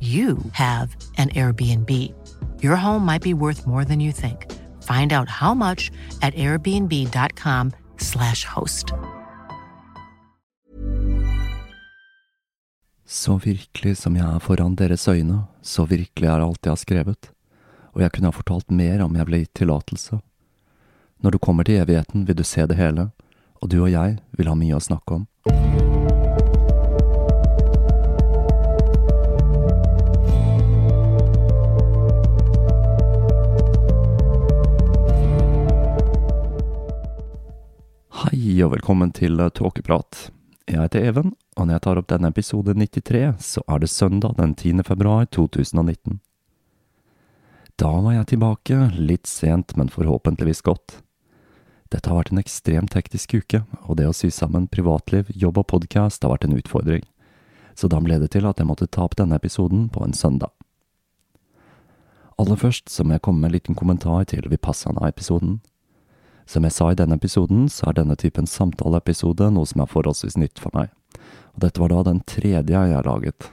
you have an Airbnb. Your home might be worth more than you think. Find out how much at airbnb.com/slash host. Så virkelig som jeg er foran deres øyne, så virkelig er alt jeg har skrevet, og jeg kunne ha fortalt mer om jeg ble gitt tillatelse. Når du kommer til evigheten, vil du se det hele, og du og jeg vil ha mye å snakke om. Hei og velkommen til Tåkeprat. Jeg heter Even, og når jeg tar opp denne episode 93, så er det søndag den 10. februar 2019. Da var jeg tilbake, litt sent, men forhåpentligvis godt. Dette har vært en ekstremt hektisk uke, og det å sy sammen privatliv, jobb og podkast har vært en utfordring, så da ble det til at jeg måtte ta opp denne episoden på en søndag. Aller først så må jeg komme med en liten kommentar til Vipassana-episoden. Som jeg sa i denne episoden, så er denne typen samtaleepisode noe som er forholdsvis nytt for meg, og dette var da den tredje jeg har laget.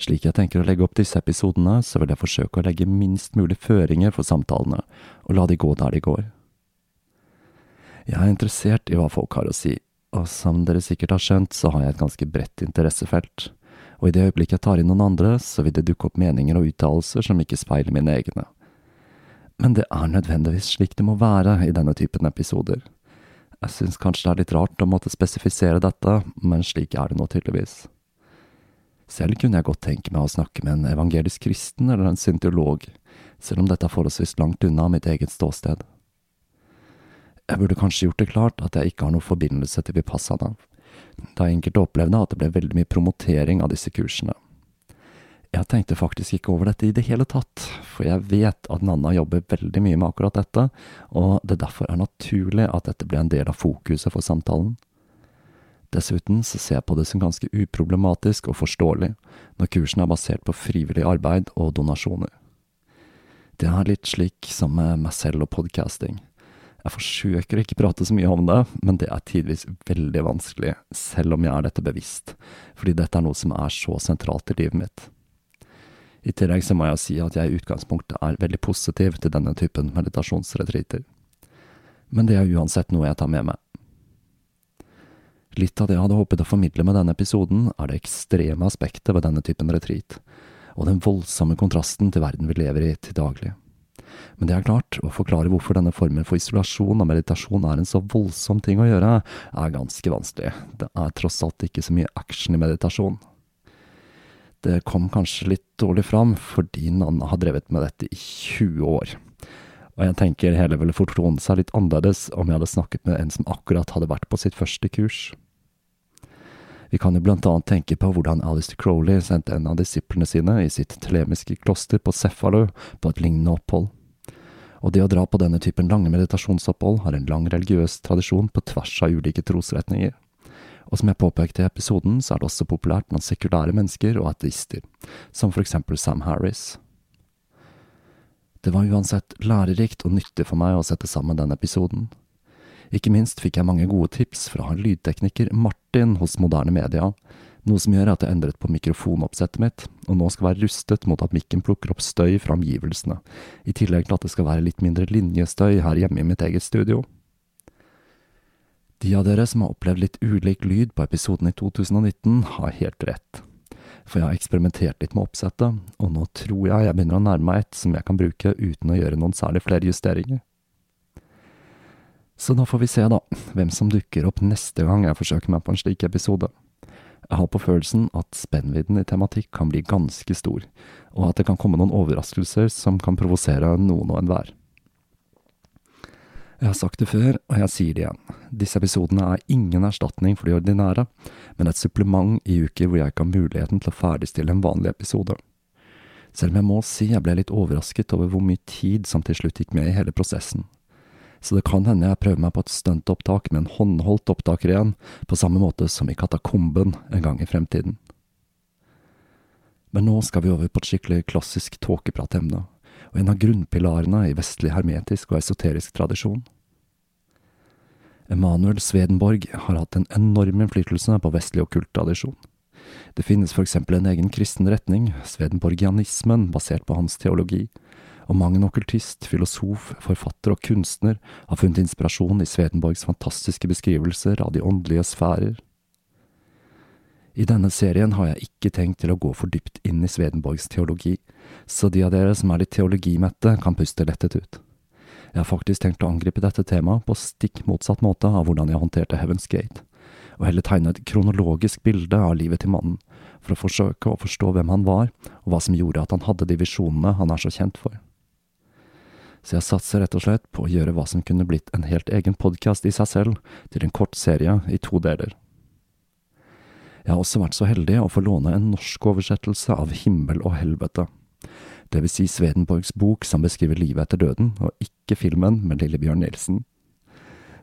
Slik jeg tenker å legge opp disse episodene, så vil jeg forsøke å legge minst mulig føringer for samtalene, og la de gå der de går. Jeg er interessert i hva folk har å si, og som dere sikkert har skjønt, så har jeg et ganske bredt interessefelt, og i det øyeblikket jeg tar inn noen andre, så vil det dukke opp meninger og uttalelser som ikke speiler mine egne men det er nødvendigvis slik det må være i denne typen episoder. Jeg syns kanskje det er litt rart å måtte spesifisere dette, men slik er det nå tydeligvis. Selv kunne jeg godt tenke meg å snakke med en evangelisk kristen eller en syntolog, selv om dette er forholdsvis langt unna mitt eget ståsted. Jeg burde kanskje gjort det klart at jeg ikke har noen forbindelse til Vipassana, da enkelte opplevde at det ble veldig mye promotering av disse kursene. Jeg tenkte faktisk ikke over dette i det hele tatt, for jeg vet at Nanna jobber veldig mye med akkurat dette, og det derfor er naturlig at dette ble en del av fokuset for samtalen. Dessuten så ser jeg på det som ganske uproblematisk og forståelig, når kursen er basert på frivillig arbeid og donasjoner. Det er litt slik som med meg selv og podcasting. Jeg forsøker ikke prate så mye om det, men det er tidvis veldig vanskelig, selv om jeg er dette bevisst, fordi dette er noe som er så sentralt i livet mitt. I tillegg så må jeg si at jeg i utgangspunktet er veldig positiv til denne typen meditasjonsretreater. Men det er uansett noe jeg tar med meg. Litt av det jeg hadde håpet å formidle med denne episoden, er det ekstreme aspektet ved denne typen retreat, og den voldsomme kontrasten til verden vi lever i til daglig. Men det er klart, å forklare hvorfor denne formen for isolasjon og meditasjon er en så voldsom ting å gjøre, er ganske vanskelig. Det er tross alt ikke så mye action i meditasjon. Det kom kanskje litt dårlig fram, fordi Nanna har drevet med dette i 20 år. Og jeg tenker hele ville fortone seg litt annerledes om jeg hadde snakket med en som akkurat hadde vært på sitt første kurs. Vi kan jo blant annet tenke på hvordan Alistair Crowley sendte en av disiplene sine i sitt telemiske kloster på Cephalo på et lignende opphold. Og det å dra på denne typen lange meditasjonsopphold har en lang religiøs tradisjon på tvers av ulike trosretninger Og som jeg påpekte i episoden, så er det også populært blant sekulære mennesker og ateister, som for eksempel Sam Harris. Det var uansett lærerikt og nyttig for meg å sette sammen den episoden. Ikke minst fikk jeg mange gode tips fra lydtekniker Martin hos Moderne Media, noe som gjør at jeg endret på mikrofonoppsettet mitt, og nå skal være rustet mot at mikken plukker opp støy fra omgivelsene, i tillegg til at det skal være litt mindre linjestøy her hjemme i mitt eget studio. De av dere som har opplevd litt ulik lyd på episoden i 2019, har helt rett. For jeg har eksperimentert litt med oppsettet, og nå tror jeg jeg begynner å nærme meg et som jeg kan bruke uten å gjøre noen særlig flere justeringer. Så da får vi se, da, hvem som dukker opp neste gang jeg forsøker meg på en slik episode. Jeg har på følelsen at spennvidden i tematikk kan bli ganske stor, og at det kan komme noen overraskelser som kan provosere noen og enhver. Jeg har sagt det før, og jeg sier det igjen. Disse episodene er ingen erstatning for de ordinære, men et supplement i uker hvor jeg ikke har muligheten til å ferdigstille en vanlig episode. Selv om jeg må si jeg ble litt overrasket over hvor mye tid som til slutt gikk med i hele prosessen så det kan hende jeg prøver meg på et stuntopptak med en håndholdt opptaker igjen, på samme måte som i Katakomben en gang i fremtiden. Men nå skal vi over på et skikkelig klassisk tåkepratemne, og en av grunnpilarene i vestlig hermetisk og esoterisk tradisjon. Emanuel Swedenborg har hatt en enorm innflytelse på vestlig okkulttradisjon. Det finnes for eksempel en egen kristen retning, svedenborgianismen, basert på hans teologi, og mang en okkultist, filosof, forfatter og kunstner har funnet inspirasjon i Swedenborgs fantastiske beskrivelser av de åndelige sfærer. I denne serien har jeg ikke tenkt til å gå for dypt inn i Swedenborgs teologi, så de av dere som er litt teologimette, kan puste lettet ut. Jeg har faktisk tenkt å angripe dette temaet på stikk motsatt måte av hvordan jeg håndterte Heaven's Gate, og heller tegne et kronologisk bilde av livet til mannen, for å forsøke å forstå hvem han var, og hva som gjorde at han hadde de visjonene han er så kjent for så jeg satser rett og slett på å gjøre hva som kunne blitt en helt egen podkast i seg selv, til en kort serie i to deler. Jeg har også vært så heldig å få låne en norsk oversettelse av Himmel og helvete, vil si Svedenborgs bok som beskriver livet etter døden, og ikke filmen med Lillebjørn Nilsen.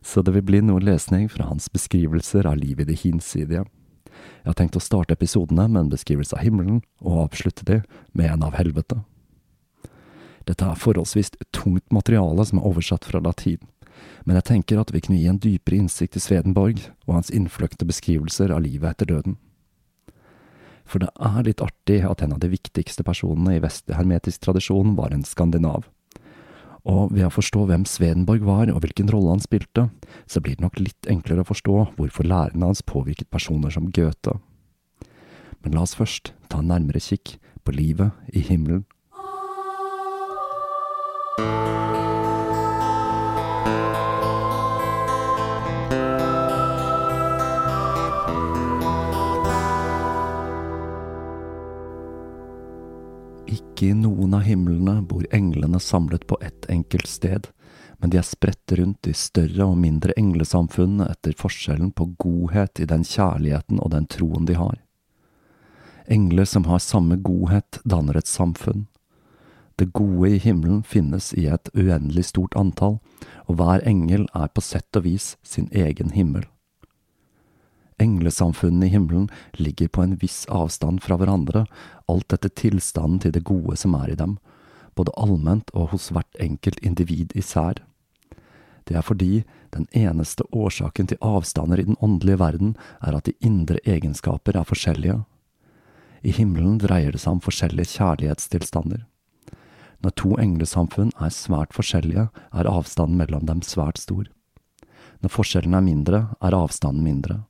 Så det vil bli noe lesning fra hans beskrivelser av livet i det hinsidige. Jeg har tenkt å starte episodene med en beskrivelse av himmelen, og avslutte de med en av helvete. Dette er forholdsvis tungt materiale som er oversatt fra latin, men jeg tenker at vi kunne gi en dypere innsikt i Svedenborg og hans innfløkte beskrivelser av livet etter døden. For det er litt artig at en av de viktigste personene i vestlig hermetisk tradisjon var en skandinav. Og ved å forstå hvem Svedenborg var og hvilken rolle han spilte, så blir det nok litt enklere å forstå hvorfor lærerne hans påvirket personer som Goethe. Men la oss først ta en nærmere kikk på livet i himmelen ikke i noen av himlene bor englene samlet på ett enkelt sted, men de er spredt rundt i større og mindre englesamfunn etter forskjellen på godhet i den kjærligheten og den troen de har. Engler som har samme godhet, danner et samfunn. Det gode i himmelen finnes i et uendelig stort antall, og hver engel er på sett og vis sin egen himmel. Englesamfunnene i himmelen ligger på en viss avstand fra hverandre, alt etter tilstanden til det gode som er i dem, både allment og hos hvert enkelt individ især. Det er fordi den eneste årsaken til avstander i den åndelige verden er at de indre egenskaper er forskjellige. I himmelen dreier det seg om forskjellige kjærlighetstilstander. Når to englesamfunn er svært forskjellige, er avstanden mellom dem svært stor. Når forskjellen er mindre, er avstanden mindre.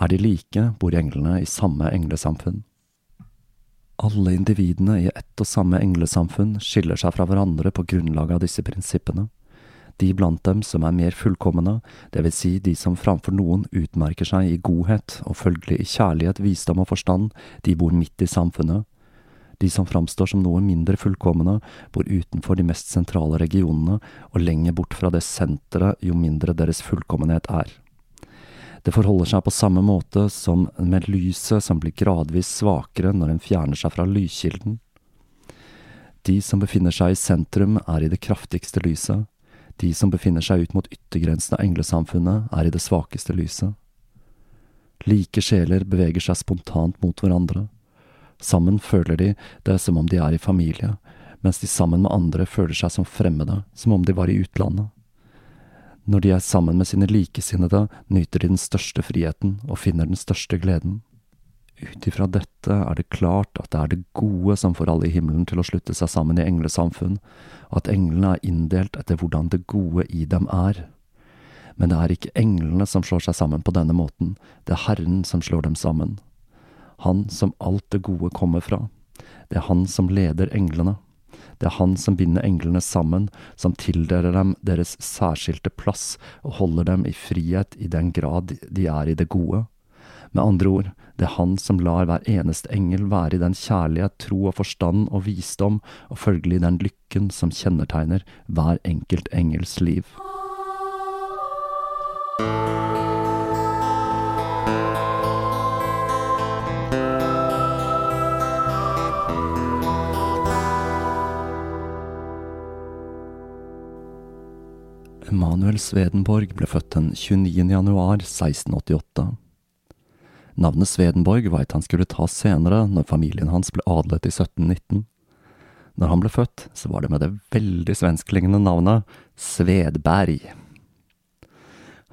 Er de like, bor englene i samme englesamfunn. Alle individene i ett og samme englesamfunn skiller seg fra hverandre på grunnlag av disse prinsippene. De blant dem som er mer fullkomne, vil si de som framfor noen utmerker seg i godhet og følgelig i kjærlighet, visdom og forstand, de bor midt i samfunnet. De som framstår som noe mindre fullkomne, bor utenfor de mest sentrale regionene og lenger bort fra det senteret jo mindre deres fullkommenhet er. Det forholder seg på samme måte som med lyset som blir gradvis svakere når en fjerner seg fra lyskilden. De som befinner seg i sentrum, er i det kraftigste lyset. De som befinner seg ut mot yttergrensen av englesamfunnet, er i det svakeste lyset. Like sjeler beveger seg spontant mot hverandre. Sammen føler de det som om de er i familie, mens de sammen med andre føler seg som fremmede, som om de var i utlandet. Når de er sammen med sine likesinnede, nyter de den største friheten og finner den største gleden. Ut ifra dette er det klart at det er det gode som får alle i himmelen til å slutte seg sammen i englesamfunn, og at englene er inndelt etter hvordan det gode i dem er. Men det er ikke englene som slår seg sammen på denne måten, det er Herren som slår dem sammen. Han som alt det gode kommer fra. Det er han som leder englene. Det er han som binder englene sammen, som tildeler dem deres særskilte plass og holder dem i frihet i den grad de er i det gode. Med andre ord, det er han som lar hver eneste engel være i den kjærlighet, tro og forstand og visdom, og følgelig den lykken som kjennetegner hver enkelt engels liv. Emanuel Svedenborg ble født den 29. januar 1688. Navnet Svedenborg veit han skulle ta senere, når familien hans ble adlet i 1719. Når han ble født, så var det med det veldig svensklignende navnet Svedberg.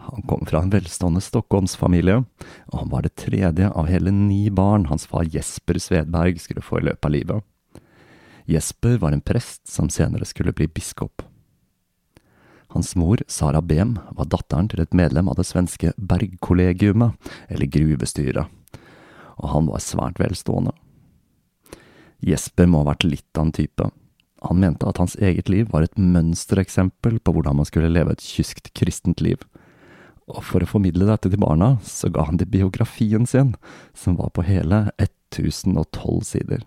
Han kom fra en velstående stockholmsfamilie, og han var det tredje av hele ni barn hans far Jesper Svedberg skulle få i løpet av livet. Jesper var en prest som senere skulle bli biskop. Hans mor, Sara Behm, var datteren til et medlem av det svenske Bergkollegiumet, eller gruvestyret, og han var svært velstående. Jesper må ha vært litt av en type. Han mente at hans eget liv var et mønstereksempel på hvordan man skulle leve et kyskt kristent liv. Og for å formidle dette til barna, så ga han dem biografien sin, som var på hele 1012 sider.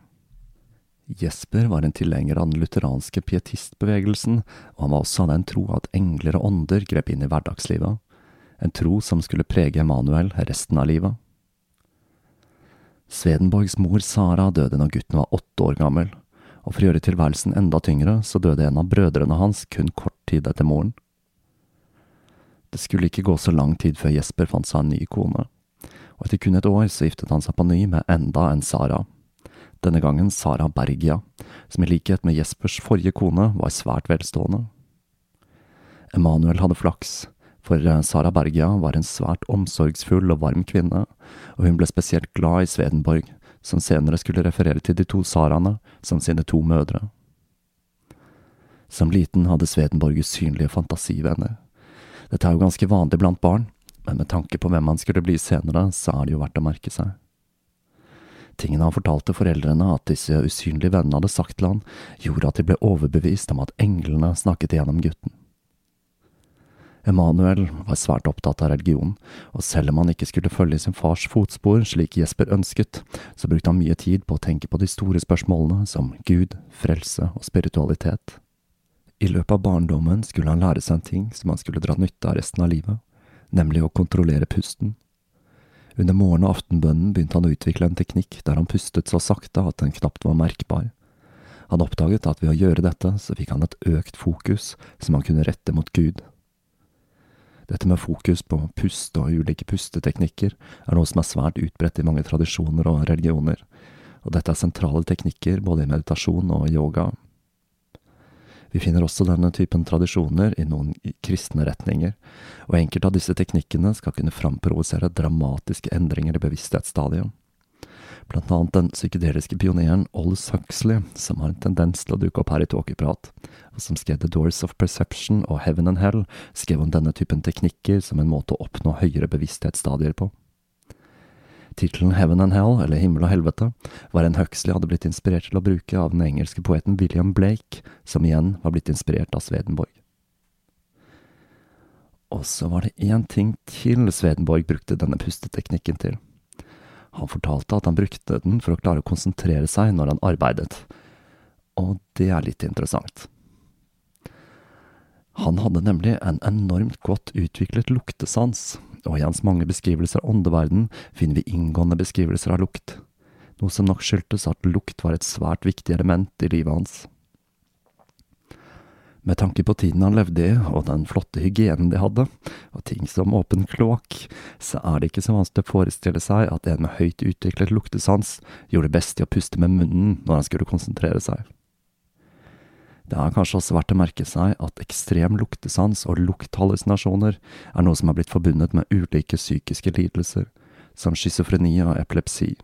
Jesper var en tilhenger av den lutheranske pietistbevegelsen, og han var også av den tro at engler og ånder grep inn i hverdagslivet, en tro som skulle prege Emanuel resten av livet. Svedenborgs mor Sara døde når gutten var åtte år gammel, og for å gjøre tilværelsen enda tyngre, så døde en av brødrene hans kun kort tid etter moren. Det skulle ikke gå så lang tid før Jesper fant seg en ny kone, og etter kun et år så giftet han seg på ny med enda en Sara denne gangen Sara Bergia, som i likhet med Jespers forrige kone var svært velstående. Emanuel hadde flaks, for eh, Sara Bergia var en svært omsorgsfull og varm kvinne, og hun ble spesielt glad i Svedenborg, som senere skulle referere til de to Saraene som sine to mødre. Som liten hadde Svedenborg usynlige fantasivenner. Dette er jo ganske vanlig blant barn, men med tanke på hvem han skulle bli senere, så er det jo verdt å merke seg. Tingene han fortalte foreldrene at disse usynlige vennene hadde sagt til han, gjorde at de ble overbevist om at englene snakket igjennom gutten. Emanuel var svært opptatt av religion, og selv om han ikke skulle følge i sin fars fotspor slik Jesper ønsket, så brukte han mye tid på å tenke på de store spørsmålene som Gud, frelse og spiritualitet. I løpet av barndommen skulle han lære seg en ting som han skulle dra nytte av resten av livet, nemlig å kontrollere pusten. Under morgen- og aftenbønnen begynte han å utvikle en teknikk der han pustet så sakte at den knapt var merkbar. Han oppdaget at ved å gjøre dette, så fikk han et økt fokus som han kunne rette mot Gud. Dette med fokus på pust og ulike pusteteknikker er noe som er svært utbredt i mange tradisjoner og religioner, og dette er sentrale teknikker både i meditasjon og yoga, vi finner også denne typen tradisjoner i noen kristne retninger, og enkelte av disse teknikkene skal kunne framprovosere dramatiske endringer i bevissthetsstadiet. Blant annet den psykedeliske pioneren Ollis Huxley, som har en tendens til å dukke opp her i tåkeprat, og som skrev The Doors of Perception og Heaven and Hell, skrev om denne typen teknikker som en måte å oppnå høyere bevissthetsstadier på. Tittelen Heaven and Hell, eller Himmel og helvete, var en Huxley hadde blitt inspirert til å bruke av den engelske poeten William Blake, som igjen var blitt inspirert av Svedenborg. Og så var det én ting til Svedenborg brukte denne pusteteknikken til. Han fortalte at han brukte den for å klare å konsentrere seg når han arbeidet, og det er litt interessant. Han hadde nemlig en enormt godt utviklet luktesans, og i hans mange beskrivelser av åndeverden finner vi inngående beskrivelser av lukt, noe som nok skyldtes at lukt var et svært viktig element i livet hans. Med tanke på tiden han levde i, og den flotte hygienen de hadde, og ting som åpen kloakk, så er det ikke så vanskelig å forestille seg at en med høyt utviklet luktesans gjorde best i å puste med munnen når han skulle konsentrere seg. Det er kanskje også verdt å merke seg at ekstrem luktesans og lukthallusinasjoner er noe som er blitt forbundet med ulike psykiske lidelser, som schizofreni og epilepsi,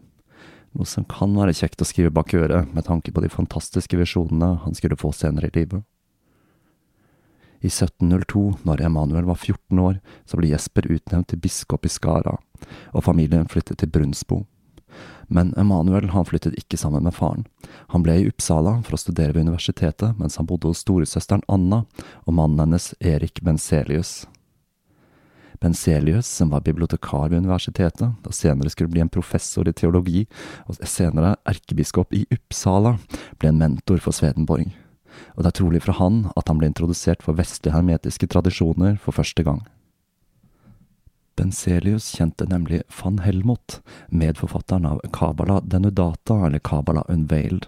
noe som kan være kjekt å skrive bak øret med tanke på de fantastiske visjonene han skulle få senere i livet. I 1702, når Emanuel var 14 år, så ble Jesper utnevnt til biskop i Skara, og familien flyttet til Brunsbo. Men Emanuel han flyttet ikke sammen med faren. Han ble i Uppsala for å studere ved universitetet mens han bodde hos storesøsteren Anna og mannen hennes Erik Benselius. Benselius, som var bibliotekar ved universitetet, og senere skulle bli en professor i teologi, og senere erkebiskop i Uppsala, ble en mentor for Svedenborg og det er trolig fra han at han ble introdusert for vestlige hermetiske tradisjoner for første gang. Benselius kjente nemlig van Helmot, medforfatteren av Kabbalah Denudata, eller Kabbalah Unveiled,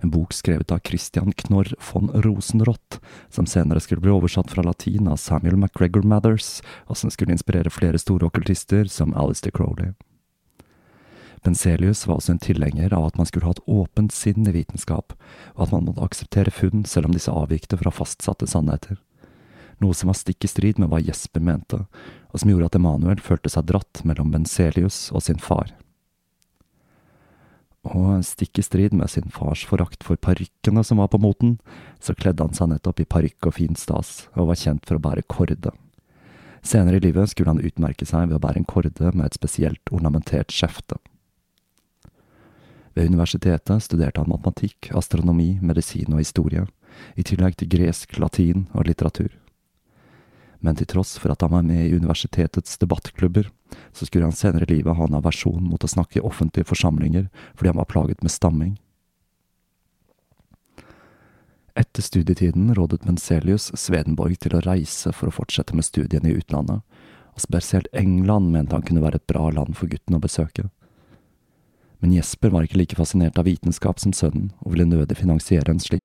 en bok skrevet av Christian Knorr von Rosenrott, som senere skulle bli oversatt fra latin av Samuel MacGregor Mathers, og som skulle inspirere flere store okkultister som Alistair Crowley. Benselius var også en tilhenger av at man skulle ha et åpent sinn i vitenskap, og at man måtte akseptere funn selv om disse avvikte fra fastsatte sannheter. Noe som var stikk i strid med hva Jesper mente, og som gjorde at Emanuel følte seg dratt mellom Benselius og sin far. Og stikk i strid med sin fars forakt for parykkene som var på moten, så kledde han seg nettopp i parykk og fin stas, og var kjent for å bære korde. Senere i livet skulle han utmerke seg ved å bære en korde med et spesielt ornamentert skjefte. Ved universitetet studerte han matematikk, astronomi, medisin og historie, i tillegg til gresk, latin og litteratur. Men til tross for at han var med i universitetets debattklubber, så skulle han senere i livet ha en aversjon mot å snakke i offentlige forsamlinger fordi han var plaget med stamming. Etter studietiden rådet Menselius Svedenborg til å reise for å fortsette med studiene i utlandet, og spesielt England mente han kunne være et bra land for gutten å besøke. Men Jesper var ikke like fascinert av vitenskap som sønnen, og ville nødig finansiere en slik.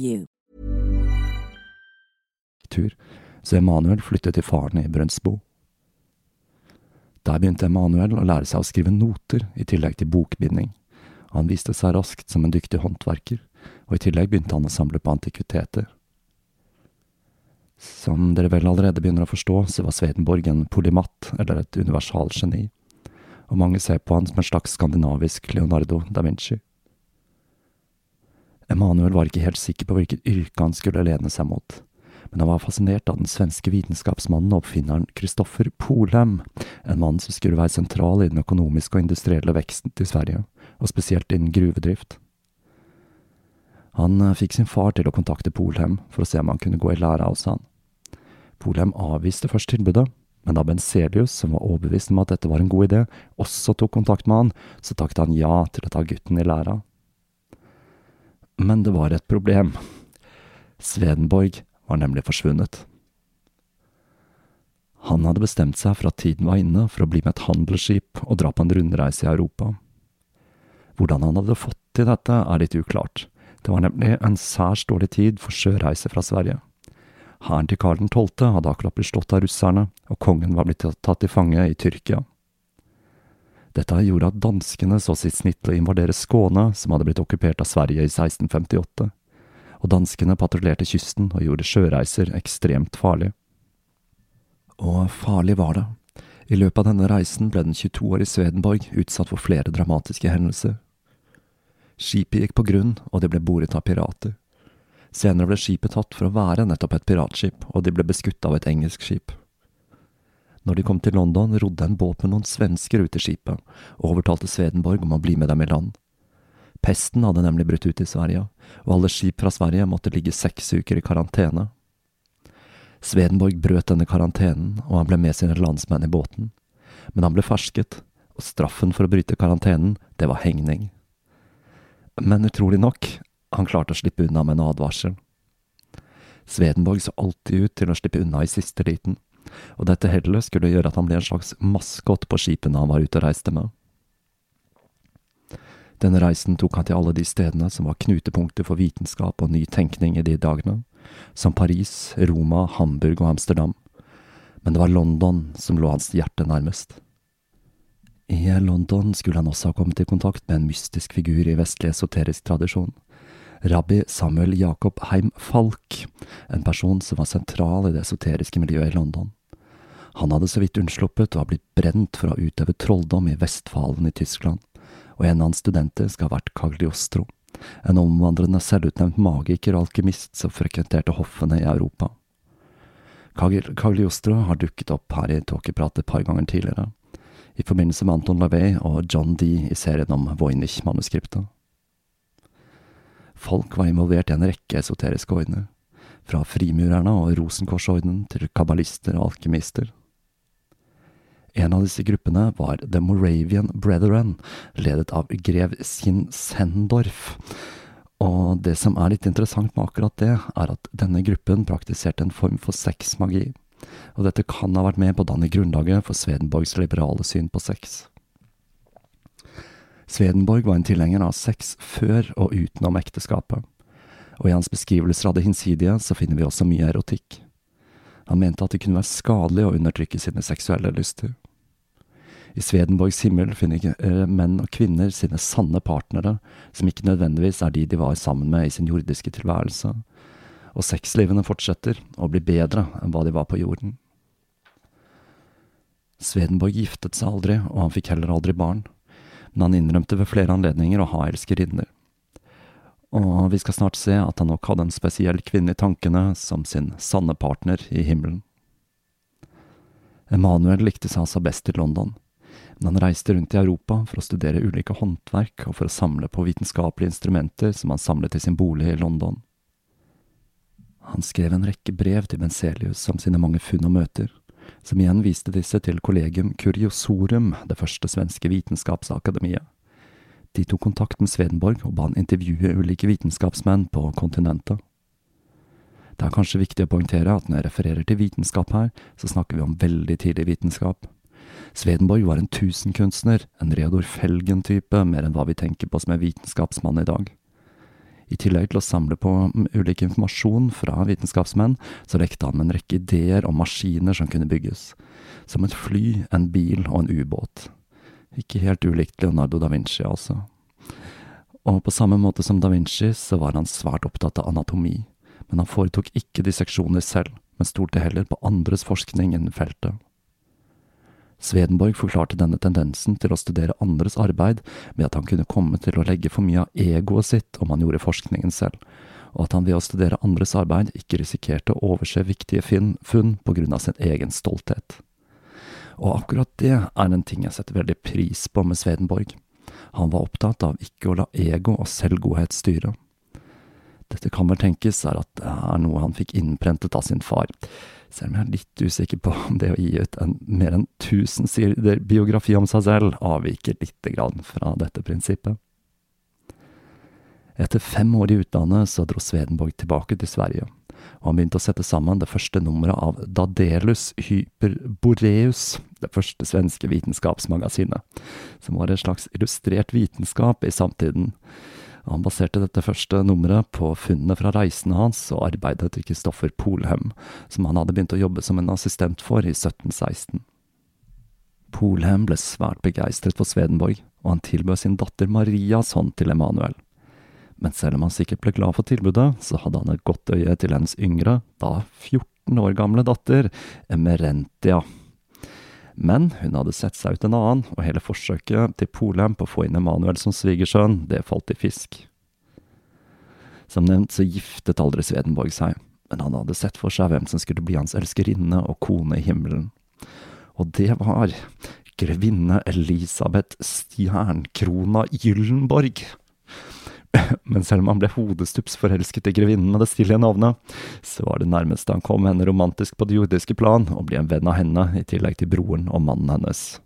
you. Tur, så Emanuel flyttet til faren i Brønsbo. Der begynte Emanuel å lære seg å skrive noter i tillegg til bokbinding. Han viste seg raskt som en dyktig håndverker, og i tillegg begynte han å samle på antikviteter. Som dere vel allerede begynner å forstå, så var Svedenborg en polymatt, eller et universalgeni, og mange ser på han som en slags skandinavisk Leonardo da Vinci. Emanuel var ikke helt sikker på hvilket yrke han skulle lene seg mot, men han var fascinert av den svenske vitenskapsmannen og oppfinneren Kristoffer Polhem, en mann som skulle være sentral i den økonomiske og industrielle veksten til Sverige, og spesielt innen gruvedrift. Han eh, fikk sin far til å kontakte Polhem for å se om han kunne gå i lære hos han. Polhem avviste først tilbudet, men da Benselius, som var overbevist om at dette var en god idé, også tok kontakt med han, så takket han ja til å ta gutten i læra. Men det var et problem. Svedenborg var nemlig forsvunnet. Han hadde bestemt seg for at tiden var inne for å bli med et handelsskip og dra på en rundreise i Europa. Hvordan han hadde fått til dette, er litt uklart. Det var nemlig en særs dårlig tid for sjøreise fra Sverige. Hæren til Karl 12. hadde akkurat blitt slått av russerne, og kongen var blitt tatt til fange i Tyrkia. Dette gjorde at danskene så sitt snitt til å invadere Skåne, som hadde blitt okkupert av Sverige i 1658, og danskene patruljerte kysten og gjorde sjøreiser ekstremt farlig. Og farlig var det. I løpet av denne reisen ble den 22 år i Svedenborg utsatt for flere dramatiske hendelser. Skipet gikk på grunn, og det ble boret av pirater. Senere ble skipet tatt for å være nettopp et piratskip, og de ble beskutt av et engelsk skip. Når de kom til London, rodde en båt med noen svensker ut til skipet, og overtalte Svedenborg om å bli med dem i land. Pesten hadde nemlig brutt ut i Sverige, og alle skip fra Sverige måtte ligge seks uker i karantene. Svedenborg brøt denne karantenen, og han ble med sine landsmenn i båten. Men han ble fersket, og straffen for å bryte karantenen, det var hengning. Men utrolig nok, han klarte å slippe unna med en advarsel. Svedenborg så alltid ut til å slippe unna i siste liten, og dette hellet skulle gjøre at han ble en slags maskot på skipene han var ute og reiste med. Denne reisen tok han til alle de stedene som var knutepunkter for vitenskap og ny tenkning i de dagene, som Paris, Roma, Hamburg og Amsterdam, men det var London som lå hans hjerte nærmest. I London skulle han også ha kommet i kontakt med en mystisk figur i vestlig esoterisk tradisjon, rabbi Samuel Jacob Heim Falk, en person som var sentral i det esoteriske miljøet i London. Han hadde så vidt unnsluppet å ha blitt brent for å ha utøvet trolldom i Vestfalen i Tyskland, og en av hans studenter skal ha vært Cagliostro, en omvandrende selvutnevnt magiker og alkymist som frekventerte hoffene i Europa. Cagliostro har dukket opp her i Tåkeprat et par ganger tidligere, i forbindelse med Anton Lavey og John Dee i serien om Voynich-manuskriptet. Folk var involvert i en rekke esoteriske ordener, fra frimurerne og Rosenkorsordenen til kabbalister og alkymister. En av disse gruppene var The Moravian Brethren, ledet av grev Sin Sendorf. Og det som er litt interessant med akkurat det, er at denne gruppen praktiserte en form for sexmagi. Og dette kan ha vært med på å danne grunnlaget for Svedenborgs liberale syn på sex. Svedenborg var en tilhenger av sex før og utenom ekteskapet, og i hans beskrivelser av det hinsidige så finner vi også mye erotikk. Han mente at det kunne være skadelig å undertrykke sine seksuelle lyster. I Svedenborgs himmel finner eh, menn og kvinner sine sanne partnere, som ikke nødvendigvis er de de var sammen med i sin jordiske tilværelse, og sexlivene fortsetter å bli bedre enn hva de var på jorden. Svedenborg giftet seg aldri, og han fikk heller aldri barn, men han innrømte ved flere anledninger å ha elskerinner. Og vi skal snart se at han nok hadde en spesiell kvinne i tankene som sin sanne partner i himmelen. Emanuel likte seg altså best i London, men han reiste rundt i Europa for å studere ulike håndverk og for å samle på vitenskapelige instrumenter som han samlet i sin bolig i London. Han skrev en rekke brev til Benzelius om sine mange funn og møter, som igjen viste disse til kollegium Curiosorum, det første svenske vitenskapsakademiet. De tok kontakt med Svedenborg og ba han intervjue ulike vitenskapsmenn på kontinentet. Det er kanskje viktig å poengtere at når jeg refererer til vitenskap her, så snakker vi om veldig tidlig vitenskap. Swedenborg var en tusenkunstner, en Reodor Felgen-type, mer enn hva vi tenker på som en vitenskapsmann i dag. I tillegg til å samle på ulik informasjon fra vitenskapsmenn, så lekte han med en rekke ideer om maskiner som kunne bygges, som et fly, en bil og en ubåt. Ikke helt ulikt Leonardo da Vinci, altså. Og på samme måte som da Vinci, så var han svært opptatt av anatomi, men han foretok ikke disseksjoner selv, men stolte heller på andres forskning innen feltet. Swedenborg forklarte denne tendensen til å studere andres arbeid med at han kunne komme til å legge for mye av egoet sitt om han gjorde forskningen selv, og at han ved å studere andres arbeid ikke risikerte å overse viktige funn på grunn av sin egen stolthet. Og akkurat det er en ting jeg setter veldig pris på med Swedenborg. Han var opptatt av ikke å la ego og selvgodhet styre. Dette kan vel tenkes er at det er noe han fikk innprentet av sin far selv om jeg er litt usikker på om det å gi ut en mer enn 1000 sider biografi om seg selv avviker lite grann fra dette prinsippet. Etter fem år i utlandet så dro Svedenborg tilbake til Sverige, og han begynte å sette sammen det første nummeret av Dadelus Hyperboreus, det første svenske vitenskapsmagasinet, som var et slags illustrert vitenskap i samtiden. Han baserte dette første nummeret på funnene fra reisene hans og arbeidet til Kristoffer Polhem, som han hadde begynt å jobbe som en assistent for i 1716. Polhem ble svært begeistret for Svedenborg, og han tilbød sin datter Marias hånd til Emanuel. Men selv om han sikkert ble glad for tilbudet, så hadde han et godt øye til hennes yngre, da 14 år gamle datter, Emerentia. Men hun hadde sett seg ut en annen, og hele forsøket til Polheim på å få inn Emanuel som svigersønn, det falt i fisk. Som nevnt så giftet aldri Svedenborg seg, men han hadde sett for seg hvem som skulle bli hans elskerinne og kone i himmelen. Og det var grevinne Elisabeth Stjernkrona Gyllenborg. Men selv om han ble hodestups forelsket i grevinnen med det stille navnet, så var det nærmeste han kom henne romantisk på det jordiske plan, å bli en venn av henne, i tillegg til broren og mannen hennes.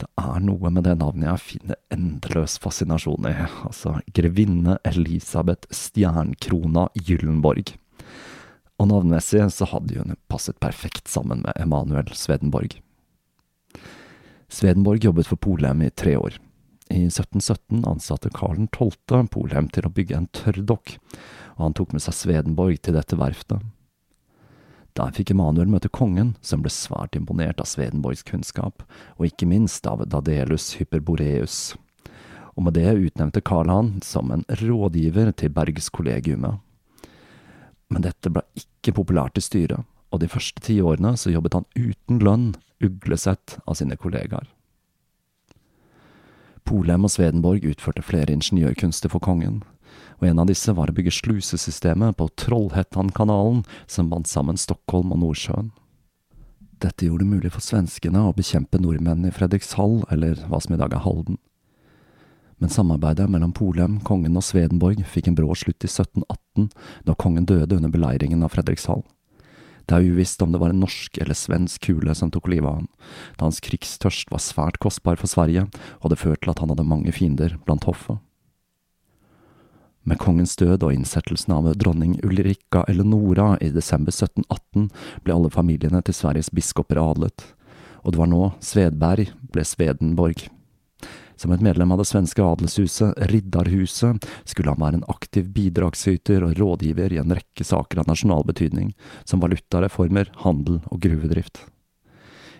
Det er noe med det navnet jeg finner endeløs fascinasjon i, altså grevinne Elisabeth Stjernkrona Gyllenborg. Og navnmessig så hadde hun passet perfekt sammen med Emanuel Svedenborg. Svedenborg jobbet for Polheim i tre år. I 1717 ansatte Karl 12. Polhem til å bygge en tørrdokk, og han tok med seg Svedenborg til dette verftet. Der fikk Emanuel møte kongen, som ble svært imponert av Svedenborgs kunnskap, og ikke minst av Dadelus Hyperboreus. Og med det utnevnte Karl han som en rådgiver til bergskollegiumet. Men dette ble ikke populært i styret, og de første ti årene så jobbet han uten lønn, uglesett av sine kollegaer. Polhem og Svedenborg utførte flere ingeniørkunster for kongen, og en av disse var å bygge slusesystemet på Trollhättankanalen som bandt sammen Stockholm og Nordsjøen. Dette gjorde det mulig for svenskene å bekjempe nordmenn i Fredrikshall, eller hva som i dag er Halden. Men samarbeidet mellom Polem, kongen og Svedenborg fikk en brå slutt i 1718, da kongen døde under beleiringen av Fredrikshall. Det er uvisst om det var en norsk eller svensk kule som tok livet av han, da hans krigstørst var svært kostbar for Sverige og det førte til at han hadde mange fiender blant hoffet. Med kongens død og innsettelsen av dronning Ulrikka Eleonora i desember 1718 ble alle familiene til Sveriges biskoper adlet, og det var nå Svedberg ble Svedenborg. Som et medlem av det svenske adelshuset Riddarhuset skulle han være en aktiv bidragsyter og rådgiver i en rekke saker av nasjonal betydning, som valutareformer, handel og gruvedrift.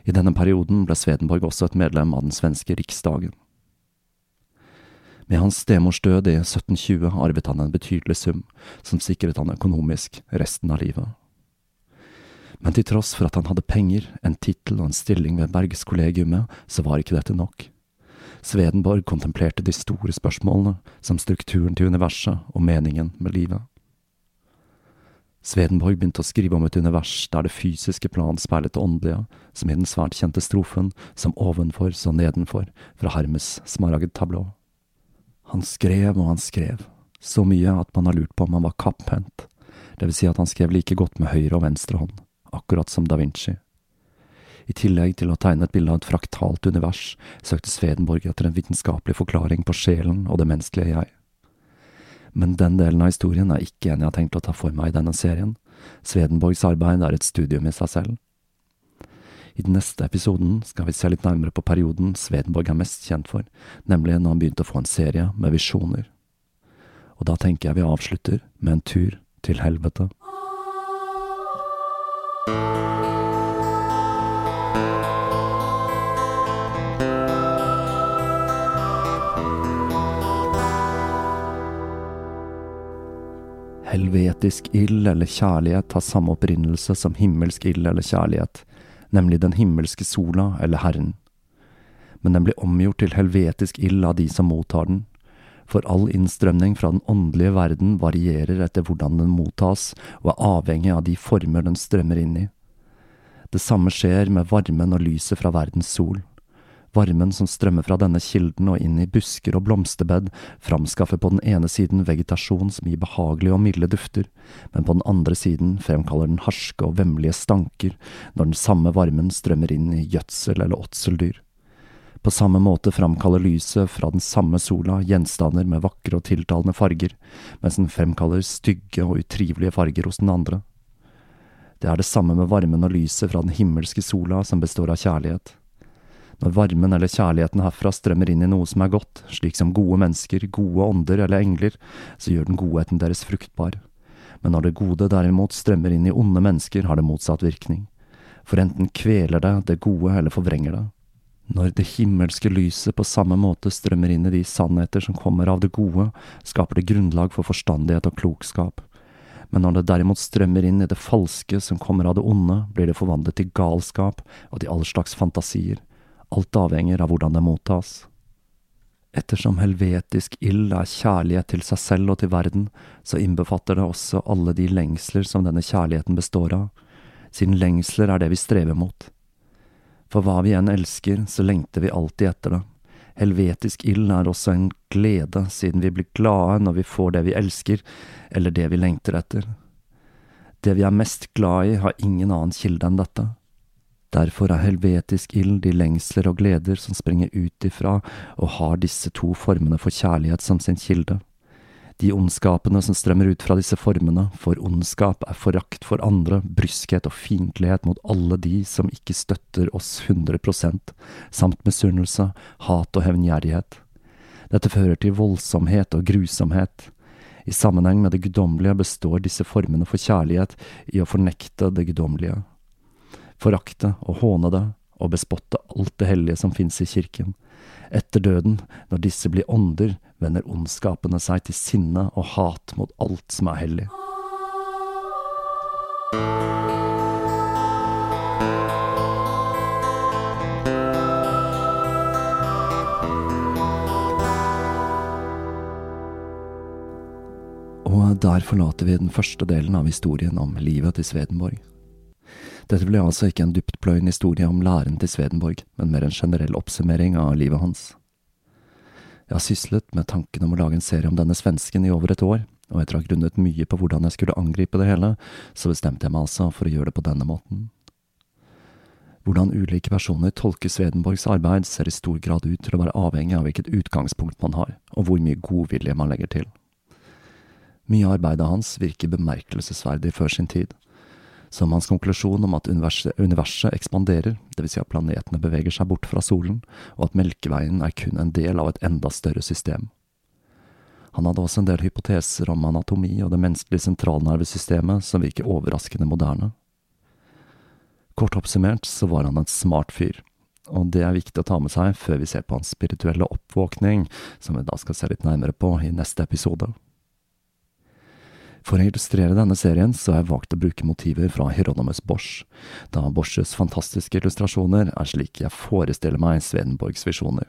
I denne perioden ble Svedenborg også et medlem av den svenske riksdagen. Med hans stemors død i 1720 arvet han en betydelig sum, som sikret han økonomisk resten av livet. Men til tross for at han hadde penger, en tittel og en stilling ved bergskollegiumet, så var ikke dette nok. Svedenborg kontemplerte de store spørsmålene, som strukturen til universet og meningen med livet. Svedenborg begynte å skrive om et univers der det fysiske plan speilet det åndelige, som i den svært kjente strofen Som ovenfor så nedenfor, fra Hermes smaragdtablå. Han skrev og han skrev, så mye at man har lurt på om han var kapphendt, det vil si at han skrev like godt med høyre og venstre hånd, akkurat som da Vinci. I tillegg til å tegne et bilde av et fraktalt univers, søkte Svedenborg etter en vitenskapelig forklaring på sjelen og det menneskelige jeg. Men den delen av historien er ikke en jeg har tenkt å ta for meg i denne serien. Svedenborgs arbeid er et studium i seg selv. I den neste episoden skal vi se litt nærmere på perioden Svedenborg er mest kjent for, nemlig når han begynte å få en serie med visjoner. Og da tenker jeg vi avslutter med en tur til helvete. Helvetisk ild eller kjærlighet har samme opprinnelse som himmelsk ild eller kjærlighet, nemlig den himmelske sola eller Herren. Men den blir omgjort til helvetisk ild av de som mottar den, for all innstrømning fra den åndelige verden varierer etter hvordan den mottas, og er avhengig av de former den strømmer inn i. Det samme skjer med varmen og lyset fra verdens sol. Varmen som strømmer fra denne kilden og inn i busker og blomsterbed, framskaffer på den ene siden vegetasjon som gir behagelige og milde dufter, men på den andre siden fremkaller den harske og vemmelige stanker når den samme varmen strømmer inn i gjødsel eller åtseldyr. På samme måte framkaller lyset fra den samme sola gjenstander med vakre og tiltalende farger, mens den fremkaller stygge og utrivelige farger hos den andre. Det er det samme med varmen og lyset fra den himmelske sola som består av kjærlighet. Når varmen eller kjærligheten herfra strømmer inn i noe som er godt, slik som gode mennesker, gode ånder eller engler, så gjør den godheten deres fruktbar. Men når det gode derimot strømmer inn i onde mennesker, har det motsatt virkning. For enten kveler det det gode eller forvrenger det. Når det himmelske lyset på samme måte strømmer inn i de sannheter som kommer av det gode, skaper det grunnlag for forstandighet og klokskap. Men når det derimot strømmer inn i det falske som kommer av det onde, blir det forvandlet til galskap og til all slags fantasier. Alt avhenger av hvordan det mottas. Ettersom helvetisk ild er kjærlighet til seg selv og til verden, så innbefatter det også alle de lengsler som denne kjærligheten består av, siden lengsler er det vi strever mot. For hva vi enn elsker, så lengter vi alltid etter det. Helvetisk ild er også en glede, siden vi blir glade når vi får det vi elsker, eller det vi lengter etter. Det vi er mest glad i, har ingen annen kilde enn dette. Derfor er helvetisk ild de lengsler og gleder som springer ut ifra og har disse to formene for kjærlighet som sin kilde de ondskapene som strømmer ut fra disse formene, for ondskap er forakt for andre, bryskhet og fiendtlighet mot alle de som ikke støtter oss 100% samt misunnelse, hat og hevngjerrighet. Dette fører til voldsomhet og grusomhet. I sammenheng med det guddommelige består disse formene for kjærlighet i å fornekte det guddommelige, forakte og håne det, og bespotte alt det hellige som finnes i kirken. Etter døden, når disse blir ånder, vender ondskapene seg til sinne og hat mot alt som er hellig. Og der forlater vi den første delen av historien om livet til Svedenborg. Dette ble altså ikke en dyptpløyende historie om læren til Svedenborg, men mer en generell oppsummering av livet hans. Jeg har syslet med tanken om å lage en serie om denne svensken i over et år, og etter å ha grunnet mye på hvordan jeg skulle angripe det hele, så bestemte jeg meg altså for å gjøre det på denne måten. Hvordan ulike personer tolker Svedenborgs arbeid, ser i stor grad ut til å være avhengig av hvilket utgangspunkt man har, og hvor mye godvilje man legger til. Mye av arbeidet hans virker bemerkelsesverdig før sin tid, som hans konklusjon om at universet, universet ekspanderer, dvs. Si at planetene beveger seg bort fra solen, og at Melkeveien er kun en del av et enda større system. Han hadde også en del hypoteser om anatomi og det menneskelige sentralnervesystemet som virker overraskende moderne. Kort oppsummert så var han en smart fyr, og det er viktig å ta med seg før vi ser på hans spirituelle oppvåkning, som vi da skal se litt nærmere på i neste episode. For å illustrere denne serien så har jeg valgt å bruke motiver fra Hieronymus Bosch, da Boschs fantastiske illustrasjoner er slik jeg forestiller meg Svedenborgs visjoner.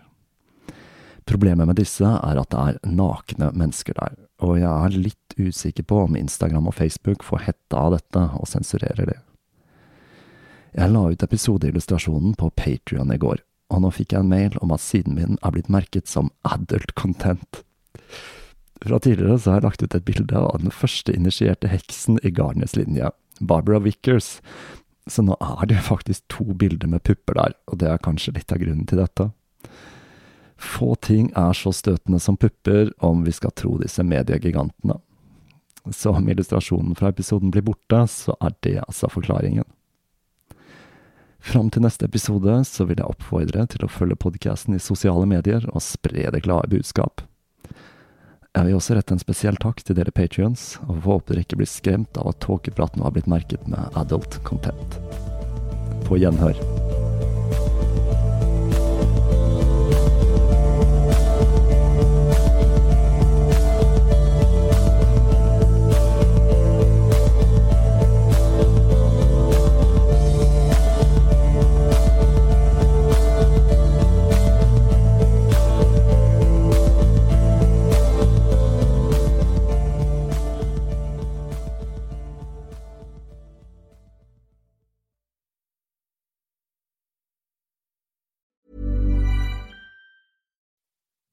Problemet med disse er at det er nakne mennesker der, og jeg er litt usikker på om Instagram og Facebook får hette av dette og sensurerer det. Jeg la ut episodeillustrasjonen på Patrion i går, og nå fikk jeg en mail om at siden min er blitt merket som adult content. Fra tidligere så har jeg lagt ut et bilde av den første initierte heksen i Garnes-linja, Barbara Vickers. Så nå er det faktisk to bilder med pupper der, og det er kanskje litt av grunnen til dette. Få ting er så støtende som pupper, om vi skal tro disse mediegigantene. Så om illustrasjonen fra episoden blir borte, så er det altså forklaringen. Fram til neste episode så vil jeg oppfordre til å følge podkasten i sosiale medier og spre det glade budskap. Jeg vil også rette en spesiell takk til dere patrions, og håper dere ikke blir skremt av at tåkepraten har blitt merket med adult content. På gjenhør.